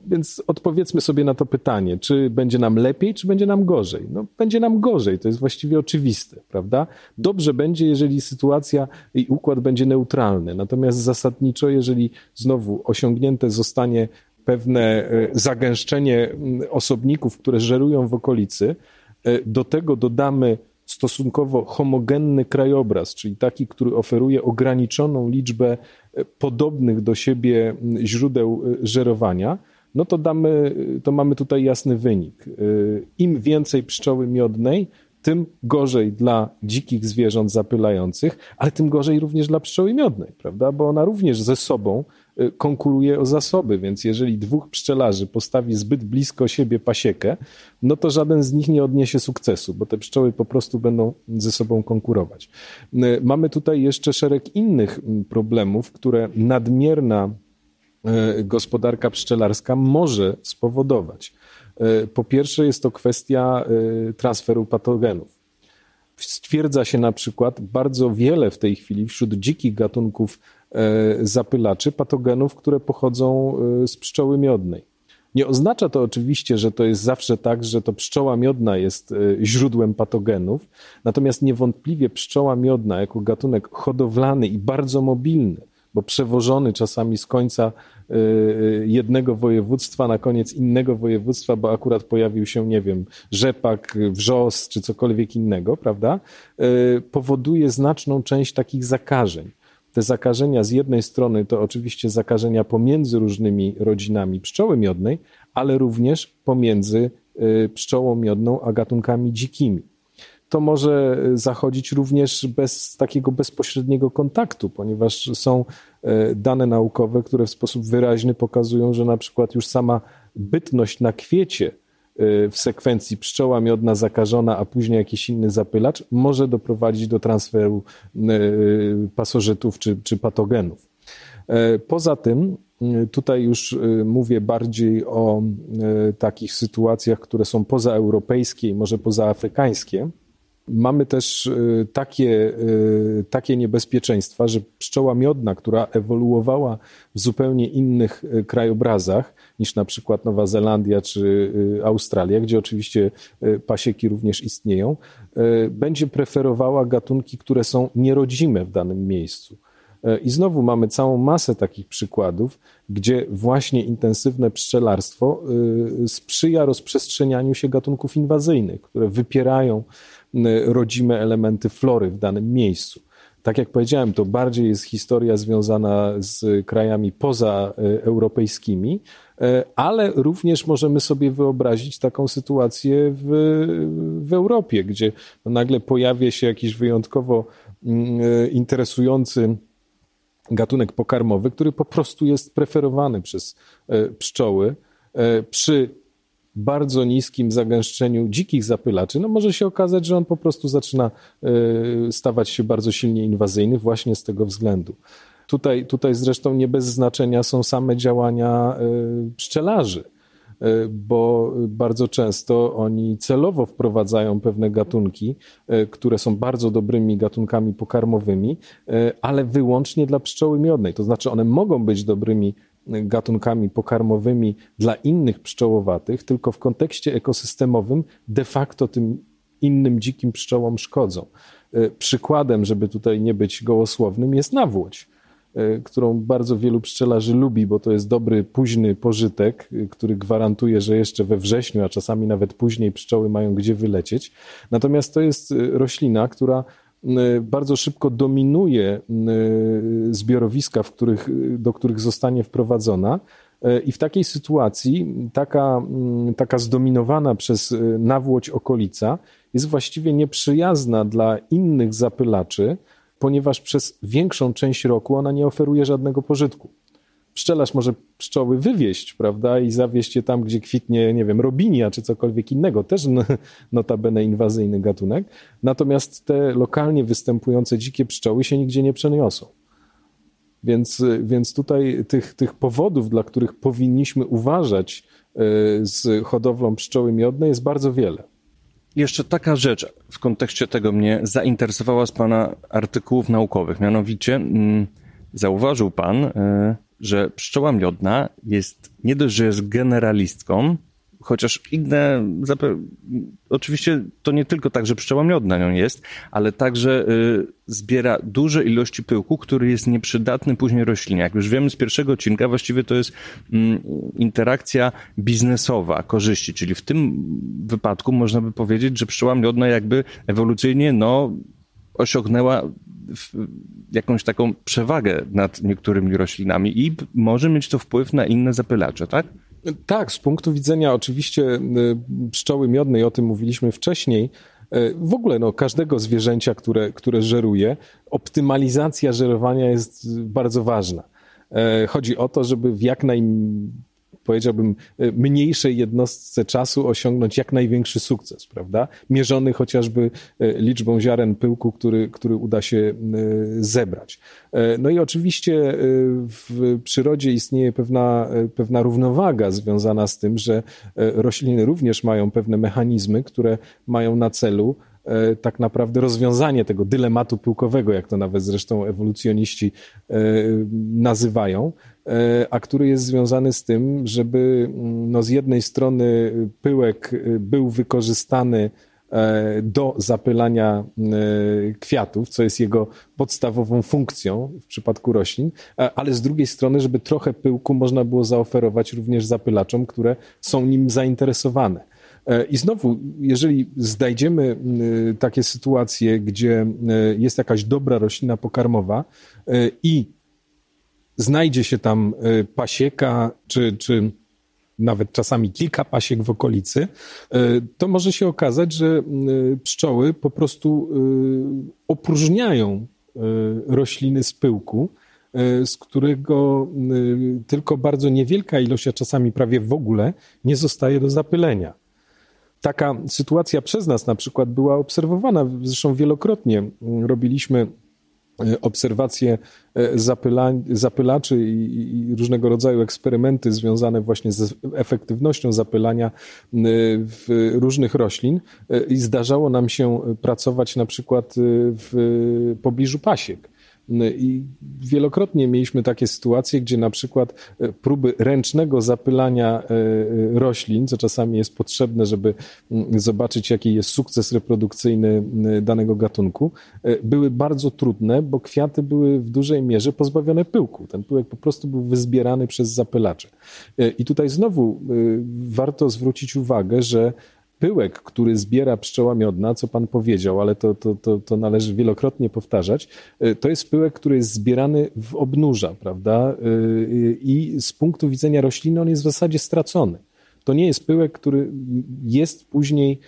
więc odpowiedzmy sobie na to pytanie, czy będzie nam lepiej, czy będzie nam gorzej. No, będzie nam gorzej, to jest właściwie oczywiste, prawda? Dobrze będzie, jeżeli sytuacja i układ będzie neutralny. Natomiast zasadniczo, jeżeli znowu osiągnięte zostanie pewne e, zagęszczenie osobników, które żerują w okolicy, e, do tego dodamy stosunkowo homogenny krajobraz, czyli taki, który oferuje ograniczoną liczbę e, podobnych do siebie źródeł e, żerowania, no to, damy, to mamy tutaj jasny wynik. E, Im więcej pszczoły miodnej, tym gorzej dla dzikich zwierząt zapylających, ale tym gorzej również dla pszczoły miodnej, prawda? Bo ona również ze sobą Y, konkuruje o zasoby, więc jeżeli dwóch pszczelarzy postawi zbyt blisko siebie pasiekę, no to żaden z nich nie odniesie sukcesu, bo te pszczoły po prostu będą ze sobą konkurować. Y, mamy tutaj jeszcze szereg innych mm, problemów, które nadmierna y, gospodarka pszczelarska może spowodować. Po pierwsze, jest to kwestia transferu patogenów. Stwierdza się na przykład bardzo wiele w tej chwili wśród dzikich gatunków E, zapylaczy, patogenów, które pochodzą e, z pszczoły miodnej. Nie oznacza to oczywiście, że to jest zawsze tak, że to pszczoła miodna jest e, źródłem patogenów, natomiast niewątpliwie pszczoła miodna jako gatunek hodowlany i bardzo mobilny, bo przewożony czasami z końca jednego województwa na koniec innego województwa, bo akurat pojawił się, nie wiem, rzepak, wrzos czy cokolwiek innego, prawda, powoduje znaczną część takich zakażeń. Te zakażenia z jednej strony to oczywiście zakażenia pomiędzy różnymi rodzinami pszczoły miodnej, ale również pomiędzy y, pszczołą miodną a gatunkami dzikimi. To może zachodzić również bez takiego bezpośredniego kontaktu, ponieważ są y, dane naukowe, które w sposób wyraźny pokazują, że na przykład już sama bytność na kwiecie Y, w sekwencji pszczoła miodna zakażona, a później jakiś inny zapylacz, może doprowadzić do transferu pasożytów czy, czy patogenów. E, poza tym, tutaj już mówię bardziej o takich sytuacjach, które są pozaeuropejskie i może pozaafrykańskie. Mamy też takie, takie niebezpieczeństwa, że pszczoła miodna, która ewoluowała w zupełnie innych krajobrazach, niż na przykład Nowa Zelandia czy y, Australia, gdzie oczywiście y, pasieki również istnieją, y, będzie preferowała gatunki, które są nierodzime w danym miejscu. I znowu mamy całą masę takich przykładów, gdzie właśnie intensywne pszczelarstwo sprzyja rozprzestrzenianiu się gatunków inwazyjnych, które wypierają rodzime elementy flory w danym miejscu. Tak jak powiedziałem, to bardziej jest historia związana z krajami pozaeuropejskimi, e, ale również możemy sobie wyobrazić taką sytuację w, w Europie, gdzie nagle pojawia się jakiś wyjątkowo mm, interesujący gatunek pokarmowy, który po prostu jest preferowany przez pszczoły przy bardzo niskim zagęszczeniu dzikich zapylaczy, no może się okazać, że on po prostu zaczyna e, stawać się bardzo silnie inwazyjny właśnie z tego względu. Tutaj, tutaj zresztą nie bez znaczenia są same działania e, pszczelarzy, e, bo bardzo często oni celowo wprowadzają pewne gatunki, które są bardzo dobrymi gatunkami pokarmowymi, ale wyłącznie dla pszczoły miodnej. To znaczy, one mogą być dobrymi gatunkami pokarmowymi dla innych pszczołowatych, tylko w kontekście ekosystemowym de facto tym innym dzikim pszczołom szkodzą. E, przykładem, żeby tutaj nie być gołosłownym, jest nawłoć, e, którą bardzo wielu pszczelarzy lubi, bo to jest dobry, późny pożytek, e, który gwarantuje, że jeszcze we wrześniu, a czasami nawet później pszczoły mają gdzie wylecieć. Natomiast to jest roślina, która bardzo szybko dominuje y, zbiorowiska, w których, do których zostanie wprowadzona. Y, I w takiej sytuacji taka, taka zdominowana przez nawłoć okolica jest właściwie nieprzyjazna dla innych zapylaczy, ponieważ przez większą część roku ona nie oferuje żadnego pożytku. Pszczelarz może pszczoły wywieźć, prawda, i zawieźć je tam, gdzie kwitnie, nie wiem, robinia czy cokolwiek innego, też notabene inwazyjny gatunek. Natomiast te lokalnie występujące dzikie pszczoły się nigdzie nie przeniosą. Więc, więc tutaj tych, tych powodów, dla których powinniśmy uważać e, z hodowlą pszczoły miodnej jest bardzo wiele. Jeszcze taka rzecz w kontekście tego mnie zainteresowała z Pana artykułów naukowych. Mianowicie mm, zauważył Pan, y, że pszczoła miodna jest nie dość, że jest generalistką, chociaż inne, oczywiście to nie tylko tak, że pszczoła miodna nią jest, ale także y, zbiera duże ilości pyłku, który jest nieprzydatny później roślinie. Jak już wiemy z pierwszego odcinka, właściwie to jest mm, interakcja biznesowa, korzyści, czyli w tym wypadku można by powiedzieć, że pszczoła miodna jakby ewolucyjnie, no, osiągnęła jakąś taką przewagę nad niektórymi roślinami i może mieć to wpływ na inne zapylacze, tak? Tak, z punktu widzenia oczywiście y, pszczoły miodnej, o tym mówiliśmy wcześniej, y, w ogóle no, każdego zwierzęcia, które, które żeruje, optymalizacja żerowania jest bardzo ważna. E, chodzi o to, żeby w jak naj powiedziałbym, e, mniejszej jednostce czasu osiągnąć jak największy sukces, prawda? Mierzony chociażby e, liczbą ziaren pyłku, który, który uda się e, zebrać. No i oczywiście w przyrodzie istnieje pewna, pewna równowaga związana z tym, że rośliny również mają pewne mechanizmy, które mają na celu tak naprawdę rozwiązanie tego dylematu pyłkowego, jak to nawet zresztą ewolucjoniści nazywają. E, a który jest związany z tym, żeby mm, no, z jednej strony pyłek był wykorzystany e, do zapylania e, kwiatów, co jest jego podstawową funkcją w przypadku roślin, ale z drugiej strony, żeby trochę pyłku można było zaoferować również zapylaczom, które są nim zainteresowane. I znowu, jeżeli znajdziemy takie sytuacje, gdzie jest jakaś dobra roślina pokarmowa i znajdzie się tam pasieka, czy, czy nawet czasami kilka pasiek w okolicy, to może się okazać, że pszczoły po prostu opróżniają rośliny z pyłku, z którego tylko bardzo niewielka ilość, a czasami prawie w ogóle, nie zostaje do zapylenia. Taka sytuacja przez nas na przykład była obserwowana, zresztą wielokrotnie robiliśmy E, obserwacje e, zapyla, zapylaczy i, i, różnego rodzaju eksperymenty związane właśnie z efektywnością zapylania e, w różnych roślin i zdarzało nam się pracować na przykład w pobliżu pasiek. I wielokrotnie mieliśmy takie sytuacje, gdzie na przykład e, próby ręcznego zapylania e, e, roślin, co czasami jest potrzebne, żeby mm, zobaczyć, jaki jest sukces reprodukcyjny danego gatunku, były bardzo trudne, bo kwiaty były w dużej mierze pozbawione pyłku. Ten pyłek po prostu był wyzbierany przez zapylacze. I tutaj znowu warto zwrócić uwagę, że pyłek, który zbiera pszczoła miodna, co pan powiedział, ale to, to, to, to należy wielokrotnie powtarzać, y, to jest pyłek, który jest zbierany w obnóża, prawda? Y, y, I z punktu widzenia rośliny on jest w zasadzie stracony. To nie jest pyłek, który jest później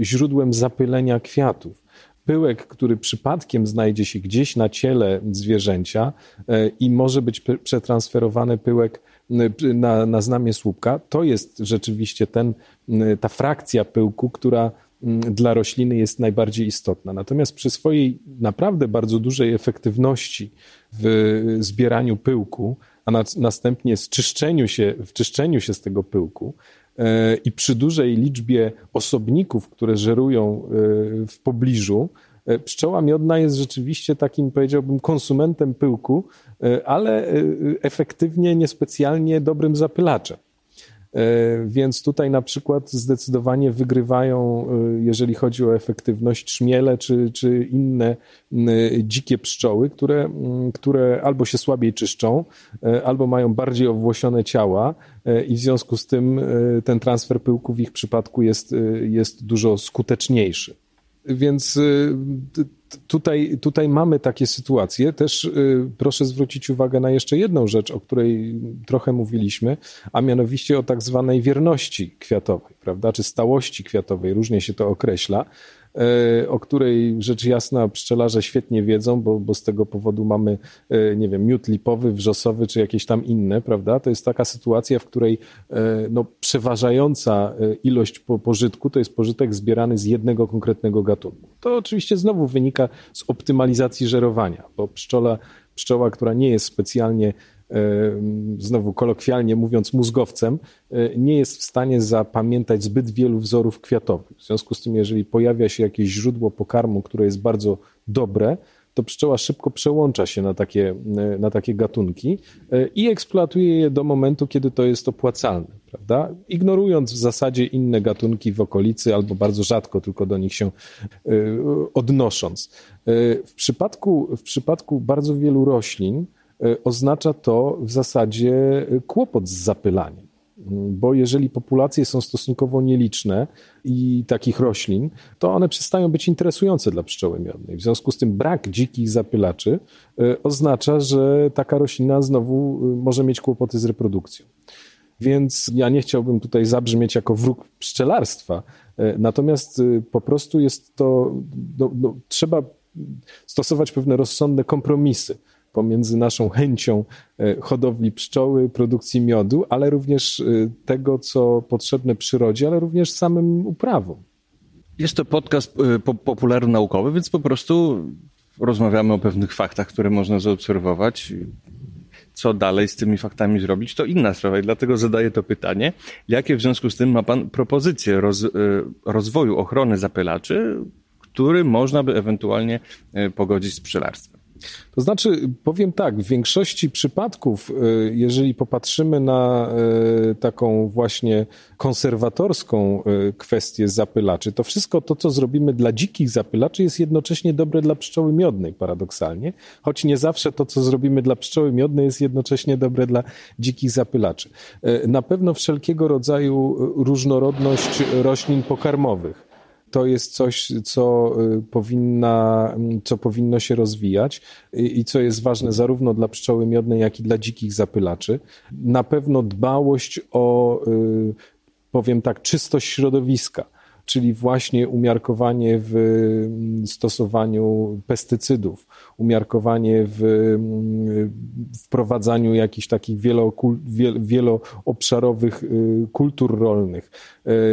źródłem zapylenia kwiatów pyłek, który przypadkiem znajdzie się gdzieś na ciele zwierzęcia i może być przetransferowany pyłek na, na znamie słupka, to jest rzeczywiście ten, ta frakcja pyłku, która dla rośliny jest najbardziej istotna. Natomiast przy swojej naprawdę bardzo dużej efektywności w zbieraniu pyłku, a na, następnie czyszczeniu się, w czyszczeniu się z tego pyłku e, i przy dużej liczbie osobników, które żerują e, w pobliżu, pszczoła miodna jest rzeczywiście takim, powiedziałbym, konsumentem pyłku, E, ale e, efektywnie niespecjalnie dobrym zapylaczem. E, więc tutaj na przykład zdecydowanie wygrywają, jeżeli chodzi o efektywność, szmiele czy, czy inne dzikie pszczoły, które, które albo się słabiej czyszczą, albo mają bardziej owłosione ciała i w związku z tym ten transfer pyłku w ich przypadku jest, jest dużo skuteczniejszy. Więc tutaj, tutaj mamy takie sytuacje. Też y, proszę zwrócić uwagę na jeszcze jedną rzecz, o której trochę mówiliśmy, a mianowicie o tak zwanej wierności kwiatowej, prawda, czy stałości kwiatowej, różnie się to określa. E, o której rzecz jasna pszczelarze świetnie wiedzą, bo, bo z tego powodu mamy, e, nie wiem, miód lipowy, wrzosowy czy jakieś tam inne, prawda? To jest taka sytuacja, w której no, przeważająca ilość pożytku to jest pożytek zbierany z jednego konkretnego gatunku. To oczywiście znowu wynika z optymalizacji żerowania, bo pszczola, pszczoła, która nie jest specjalnie znowu kolokwialnie mówiąc, mózgowcem, e, nie jest w stanie zapamiętać zbyt wielu wzorów kwiatowych. W związku z tym, jeżeli pojawia się jakieś źródło pokarmu, które jest bardzo dobre, to pszczoła szybko przełącza się na takie, e, na takie gatunki e, i eksploatuje je do momentu, kiedy to jest opłacalne, prawda? Ignorując w zasadzie inne gatunki w okolicy albo bardzo rzadko tylko do nich się odnosząc. W przypadku, w przypadku bardzo wielu roślin, oznacza to w zasadzie e, kłopot z zapylaniem. Bo jeżeli populacje są stosunkowo nieliczne i takich roślin, to one przestają być interesujące dla pszczoły miodnej. W związku z tym brak dzikich zapylaczy e, oznacza, że taka roślina znowu może mieć kłopoty z reprodukcją. Więc ja nie chciałbym tutaj zabrzmieć jako wróg pszczelarstwa, natomiast po prostu jest to, no, no, trzeba stosować pewne rozsądne kompromisy pomiędzy naszą chęcią e, hodowli pszczoły, produkcji miodu, ale również e, tego, co potrzebne przyrodzie, ale również samym uprawom. Jest to podcast e, popularno-naukowy, więc po prostu rozmawiamy o pewnych faktach, które można zaobserwować. Co dalej z tymi faktami zrobić, to inna sprawa i dlatego zadaję to pytanie. Jakie w związku z tym ma Pan propozycje roz, rozwoju ochrony zapylaczy, który można by ewentualnie pogodzić z pszczelarstwem? To znaczy, powiem tak, w większości przypadków, e, jeżeli popatrzymy na e, taką właśnie konserwatorską e, kwestię zapylaczy, to wszystko to, co zrobimy dla dzikich zapylaczy, jest jednocześnie dobre dla pszczoły miodnej, paradoksalnie, choć nie zawsze to, co zrobimy dla pszczoły miodnej, jest jednocześnie dobre dla dzikich zapylaczy. Na pewno wszelkiego rodzaju różnorodność roślin pokarmowych to jest coś, co, y, powinna, co powinno się rozwijać i co jest ważne zarówno dla pszczoły miodnej, jak i dla dzikich zapylaczy. Na pewno dbałość o, y, powiem tak, czystość środowiska czyli właśnie umiarkowanie w mm, stosowaniu pestycydów, umiarkowanie w mm, wprowadzaniu jakichś takich wieloobszarowych y, kultur rolnych.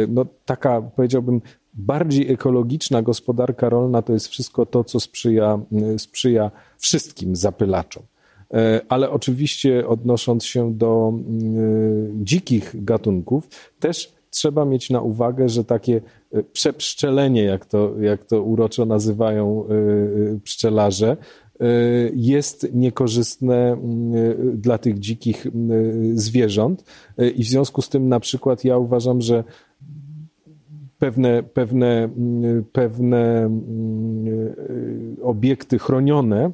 No, taka, powiedziałbym, bardziej ekologiczna gospodarka rolna to jest wszystko to, co sprzyja, y, sprzyja wszystkim zapylaczom. E, ale oczywiście odnosząc się do y, dzikich gatunków, też trzeba mieć na uwagę, że takie y, przepszczelenie, jak to, jak to uroczo nazywają pszczelarze, jest niekorzystne dla tych dzikich zwierząt i w związku z tym na przykład ja uważam, że pewne, pewne, pewne mm, obiekty chronione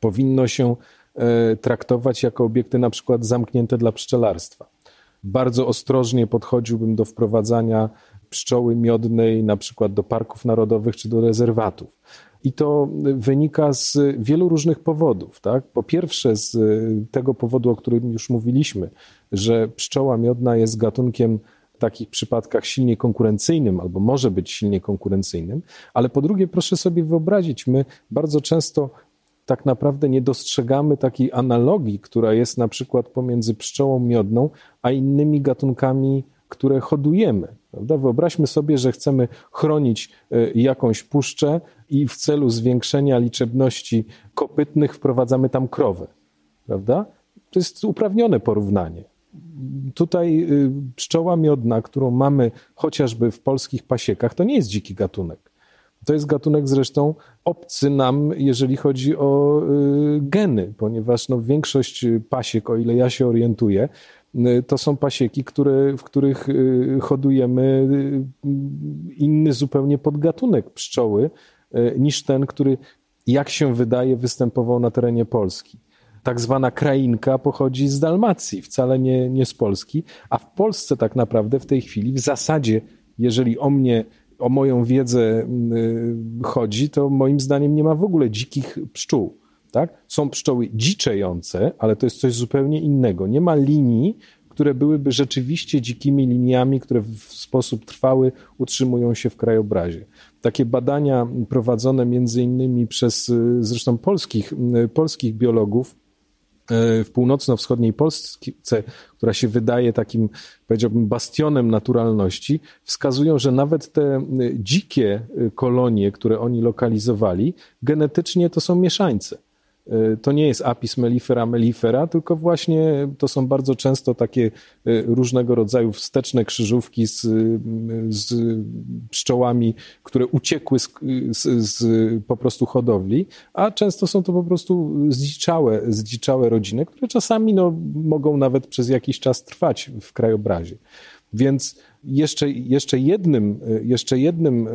powinno się e, traktować jako obiekty na przykład zamknięte dla pszczelarstwa. Bardzo ostrożnie podchodziłbym do wprowadzania pszczoły miodnej na przykład do parków narodowych czy do rezerwatów. I to wynika z wielu różnych powodów. Tak? Po pierwsze, z tego powodu, o którym już mówiliśmy, że pszczoła miodna jest gatunkiem w takich przypadkach silnie konkurencyjnym, albo może być silnie konkurencyjnym, ale po drugie, proszę sobie wyobrazić, my bardzo często tak naprawdę nie dostrzegamy takiej analogii, która jest na przykład pomiędzy pszczołą miodną, a innymi gatunkami, które hodujemy. Prawda? Wyobraźmy sobie, że chcemy chronić e, jakąś puszczę i w celu zwiększenia liczebności kopytnych wprowadzamy tam krowę. Prawda? To jest uprawnione porównanie tutaj y, pszczoła miodna, którą mamy chociażby w polskich pasiekach, to nie jest dziki gatunek. To jest gatunek zresztą obcy nam, jeżeli chodzi o y, geny, ponieważ no, większość pasiek, o ile ja się orientuję, y, to są pasieki, które, w których hodujemy inny zupełnie podgatunek pszczoły niż ten, który, jak się wydaje, występował na terenie Polski tak zwana krainka pochodzi z Dalmacji, wcale nie, nie z Polski, a w Polsce tak naprawdę w tej chwili w zasadzie, jeżeli o mnie, o moją wiedzę y, chodzi, to moim zdaniem nie ma w ogóle dzikich pszczół. Tak? Są pszczoły dziczejące, ale to jest coś zupełnie innego. Nie ma linii, które byłyby rzeczywiście dzikimi liniami, które w sposób trwały utrzymują się w krajobrazie. Takie badania prowadzone między innymi przez zresztą polskich, polskich biologów, w północno-wschodniej Polsce, która się wydaje takim, powiedziałbym, bastionem naturalności, wskazują, że nawet te e, dzikie e, kolonie, które oni lokalizowali, genetycznie to są mieszańce. E, to nie jest apis mellifera mellifera, tylko właśnie to są bardzo często takie e, różnego rodzaju wsteczne krzyżówki z, z pszczołami, które uciekły z, z, z, po prostu hodowli, a często są to po prostu zdziczałe, zdziczałe rodziny, które czasami no, mogą nawet przez jakiś czas trwać w krajobrazie. Więc jeszcze, jeszcze, jednym, jeszcze jednym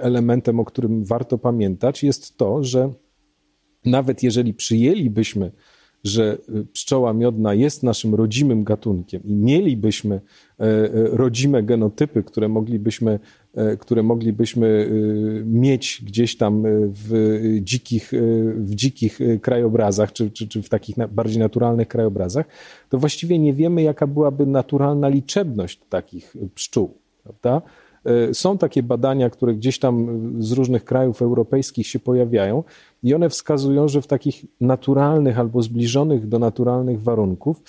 elementem, o którym warto pamiętać, jest to, że nawet jeżeli przyjęlibyśmy, że y, pszczoła miodna jest naszym rodzimym gatunkiem i mielibyśmy e, e, rodzime genotypy, które moglibyśmy, e, które moglibyśmy y, mieć gdzieś tam w dzikich, w dzikich krajobrazach, czy, czy, czy w takich bardziej naturalnych krajobrazach, to właściwie nie wiemy, jaka byłaby naturalna liczebność takich pszczół. Prawda? Są takie badania, które gdzieś tam z różnych krajów europejskich się pojawiają i one wskazują, że w takich naturalnych albo zbliżonych do naturalnych warunków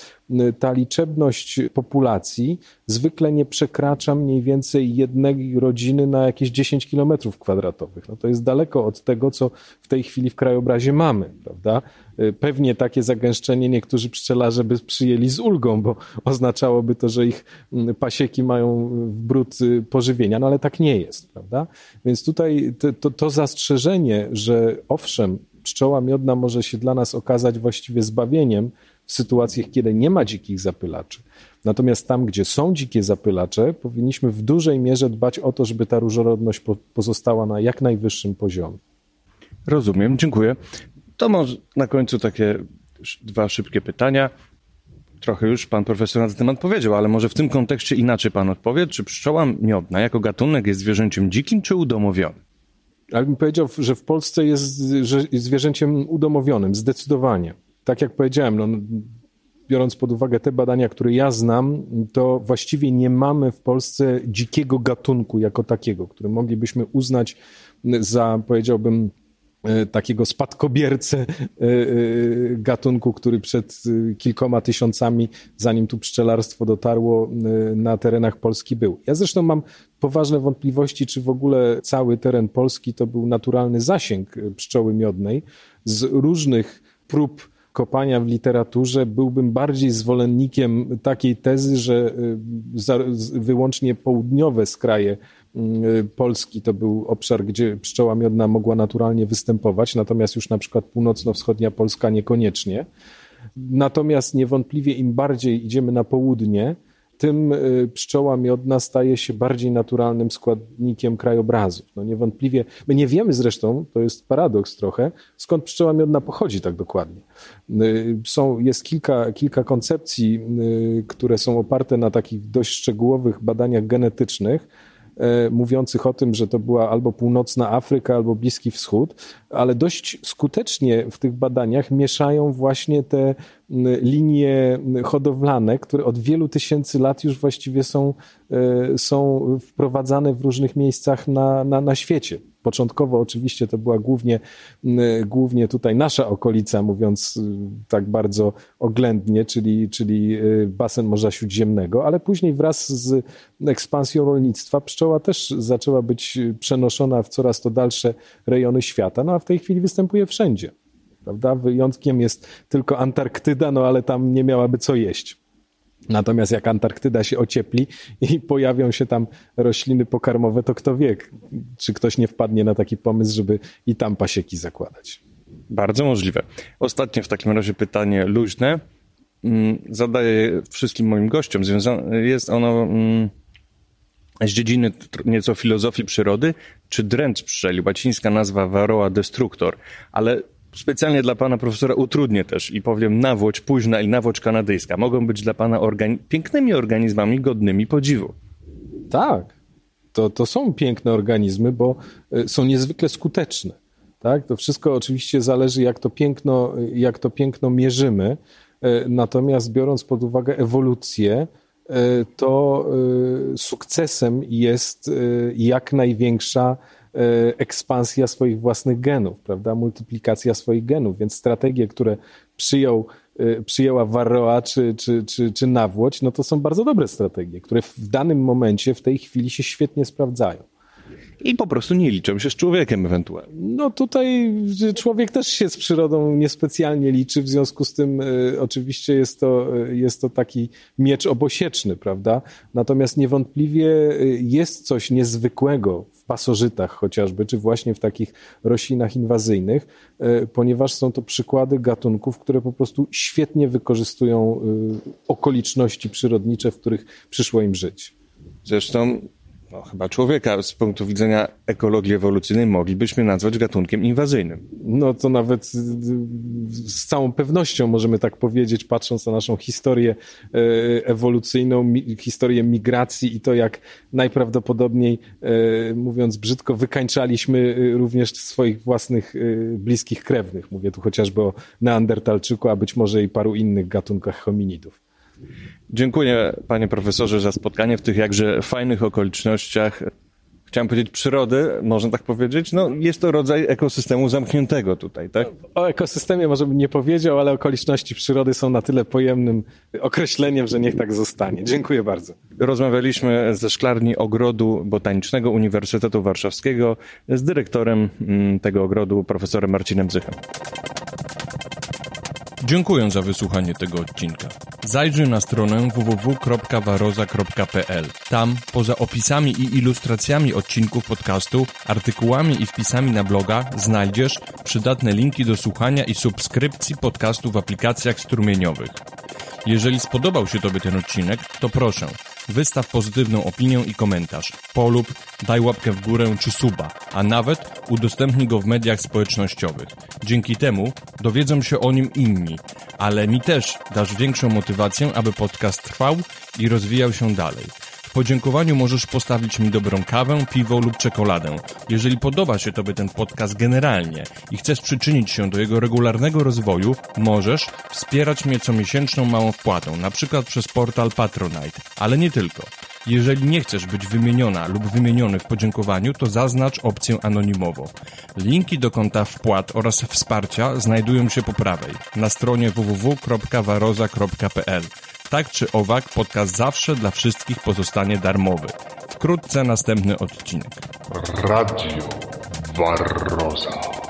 ta liczebność populacji zwykle nie przekracza mniej więcej jednej rodziny na jakieś 10 kilometrów kwadratowych. No to jest daleko od tego, co w tej chwili w krajobrazie mamy, prawda? Pewnie takie zagęszczenie niektórzy pszczelarze by przyjęli z ulgą, bo oznaczałoby to, że ich pasieki mają brud y, pożywienia, no ale tak nie jest, prawda? Więc tutaj to, to, to zastrzeżenie, że owszem, pszczoła miodna może się dla nas okazać właściwie zbawieniem w sytuacjach, kiedy nie ma dzikich zapylaczy. Natomiast tam, gdzie są dzikie zapylacze, powinniśmy w dużej mierze dbać o to, żeby ta różnorodność pozostała na jak najwyższym poziomie. Rozumiem, dziękuję. To może na końcu takie dwa szybkie pytania. Trochę już pan profesor na ten temat powiedział, ale może w tym kontekście inaczej pan odpowie. Czy pszczoła miodna jako gatunek jest zwierzęciem dzikim czy udomowionym? Ale bym powiedział, że w Polsce jest zwierzęciem udomowionym, zdecydowanie. Tak jak powiedziałem, no, biorąc pod uwagę te badania, które ja znam, to właściwie nie mamy w Polsce dzikiego gatunku jako takiego, który moglibyśmy uznać za, powiedziałbym, takiego spadkobiercę e, e, gatunku, który przed kilkoma tysiącami, zanim tu pszczelarstwo dotarło na terenach Polski był. Ja zresztą mam poważne wątpliwości, czy w ogóle cały teren Polski to był naturalny zasięg pszczoły miodnej z różnych prób kopania w literaturze byłbym bardziej zwolennikiem takiej tezy, że wyłącznie południowe skraje Polski to był obszar, gdzie pszczoła miodna mogła naturalnie występować, natomiast już na przykład północno-wschodnia Polska niekoniecznie. Natomiast niewątpliwie im bardziej idziemy na południe, tym y, pszczoła miodna staje się bardziej naturalnym składnikiem krajobrazu. No niewątpliwie, my nie wiemy zresztą, to jest paradoks trochę, skąd pszczoła miodna pochodzi tak dokładnie. Y, są, jest kilka, kilka koncepcji, które są oparte na takich dość szczegółowych badaniach genetycznych, mówiących o tym, że to była albo północna Afryka, albo Bliski Wschód, ale dość skutecznie w tych badaniach mieszają właśnie te linie hodowlane, które od wielu tysięcy lat już właściwie są, e, są wprowadzane w różnych miejscach na, na, na świecie. Początkowo oczywiście to była głównie, głównie tutaj nasza okolica, mówiąc tak bardzo oględnie, czyli, czyli e, basen Morza Śródziemnego, ale później wraz z ekspansją rolnictwa pszczoła też zaczęła być przenoszona w coraz to dalsze rejony świata, no a w tej chwili występuje wszędzie. Prawda? Wyjątkiem jest tylko Antarktyda, no ale tam nie miałaby co jeść. Natomiast jak Antarktyda się ociepli i pojawią się tam rośliny pokarmowe, to kto wie, czy ktoś nie wpadnie na taki pomysł, żeby i tam pasieki zakładać. Bardzo możliwe. Ostatnie w takim razie pytanie luźne. Mm, zadaję wszystkim moim gościom. Jest ono mm, z dziedziny nieco filozofii przyrody, czy dręcz pszczeli, łacińska nazwa Varroa destructor, ale specjalnie dla pana profesora utrudnię też i powiem nawłoć późna i nawłoć kanadyjska mogą być dla pana organi pięknymi organizmami godnymi podziwu. Tak, to, to są piękne organizmy, bo y, są niezwykle skuteczne. Tak? To wszystko oczywiście zależy, jak to piękno, jak to piękno mierzymy. Natomiast biorąc pod uwagę ewolucję, to sukcesem jest jak największa ekspansja swoich własnych genów, prawda? Multiplikacja swoich genów, więc strategie, które przyjął Y, przyjęła Varroa czy, czy, czy, czy Nawłoć, no to są bardzo dobre strategie, które w danym momencie, w tej chwili się świetnie sprawdzają. I po prostu nie liczą się z człowiekiem ewentualnie. No tutaj człowiek też się z przyrodą niespecjalnie liczy, w związku z tym y, oczywiście jest to, y, jest to taki miecz obosieczny, prawda? Natomiast niewątpliwie y, jest coś niezwykłego w pasożytach chociażby, czy właśnie w takich roślinach inwazyjnych, y, ponieważ są to przykłady gatunków, które po prostu świetnie wykorzystują y, okoliczności przyrodnicze, w których przyszło im żyć. Zresztą no, chyba człowieka z punktu widzenia ekologii ewolucyjnej moglibyśmy nazwać gatunkiem inwazyjnym. No to nawet z całą pewnością możemy tak powiedzieć, patrząc na naszą historię e, ewolucyjną, historię migracji i to, jak najprawdopodobniej, mówiąc brzydko, wykańczaliśmy również swoich własnych bliskich krewnych. Mówię tu chociażby o Neandertalczyku, a być może i paru innych gatunkach hominidów. Dziękuję panie profesorze za spotkanie w tych jakże fajnych okolicznościach. Chciałem powiedzieć przyrody, można tak powiedzieć. No, jest to rodzaj ekosystemu zamkniętego tutaj, tak? O ekosystemie może bym nie powiedział, ale okoliczności przyrody są na tyle pojemnym określeniem, że niech tak zostanie. Dziękuję bardzo. Rozmawialiśmy ze szklarni Ogrodu Botanicznego Uniwersytetu Warszawskiego z dyrektorem mm, tego ogrodu, profesorem Marcinem Zychem. Dziękuję za wysłuchanie tego odcinka. Zajrzyj na stronę www.waroza.pl. Tam, poza opisami i ilustracjami odcinków podcastu, artykułami i wpisami na bloga, znajdziesz przydatne linki do słuchania i subskrypcji podcastu w aplikacjach strumieniowych. Jeżeli spodobał się Tobie ten odcinek, to proszę, wystaw pozytywną opinię i komentarz, polub, daj łapkę w górę czy suba, a nawet udostępnij go w mediach społecznościowych. Dzięki temu dowiedzą się o nim inni, ale mi też dasz większą motywację, aby podcast trwał i rozwijał się dalej podziękowaniu możesz postawić mi dobrą kawę, piwo lub czekoladę. Jeżeli podoba się Tobie ten podcast generalnie i chcesz przyczynić się do jego regularnego rozwoju, możesz wspierać mnie comiesięczną małą wpłatą, na przykład przez portal Patronite, ale nie tylko. Jeżeli nie chcesz być wymieniona lub wymieniony w podziękowaniu, to zaznacz opcję anonimowo. Linki do konta wpłat oraz wsparcia znajdują się po prawej na stronie www.waroza.pl. Tak czy owak, podcast zawsze dla wszystkich pozostanie darmowy. Wkrótce następny odcinek. Radio Barroza.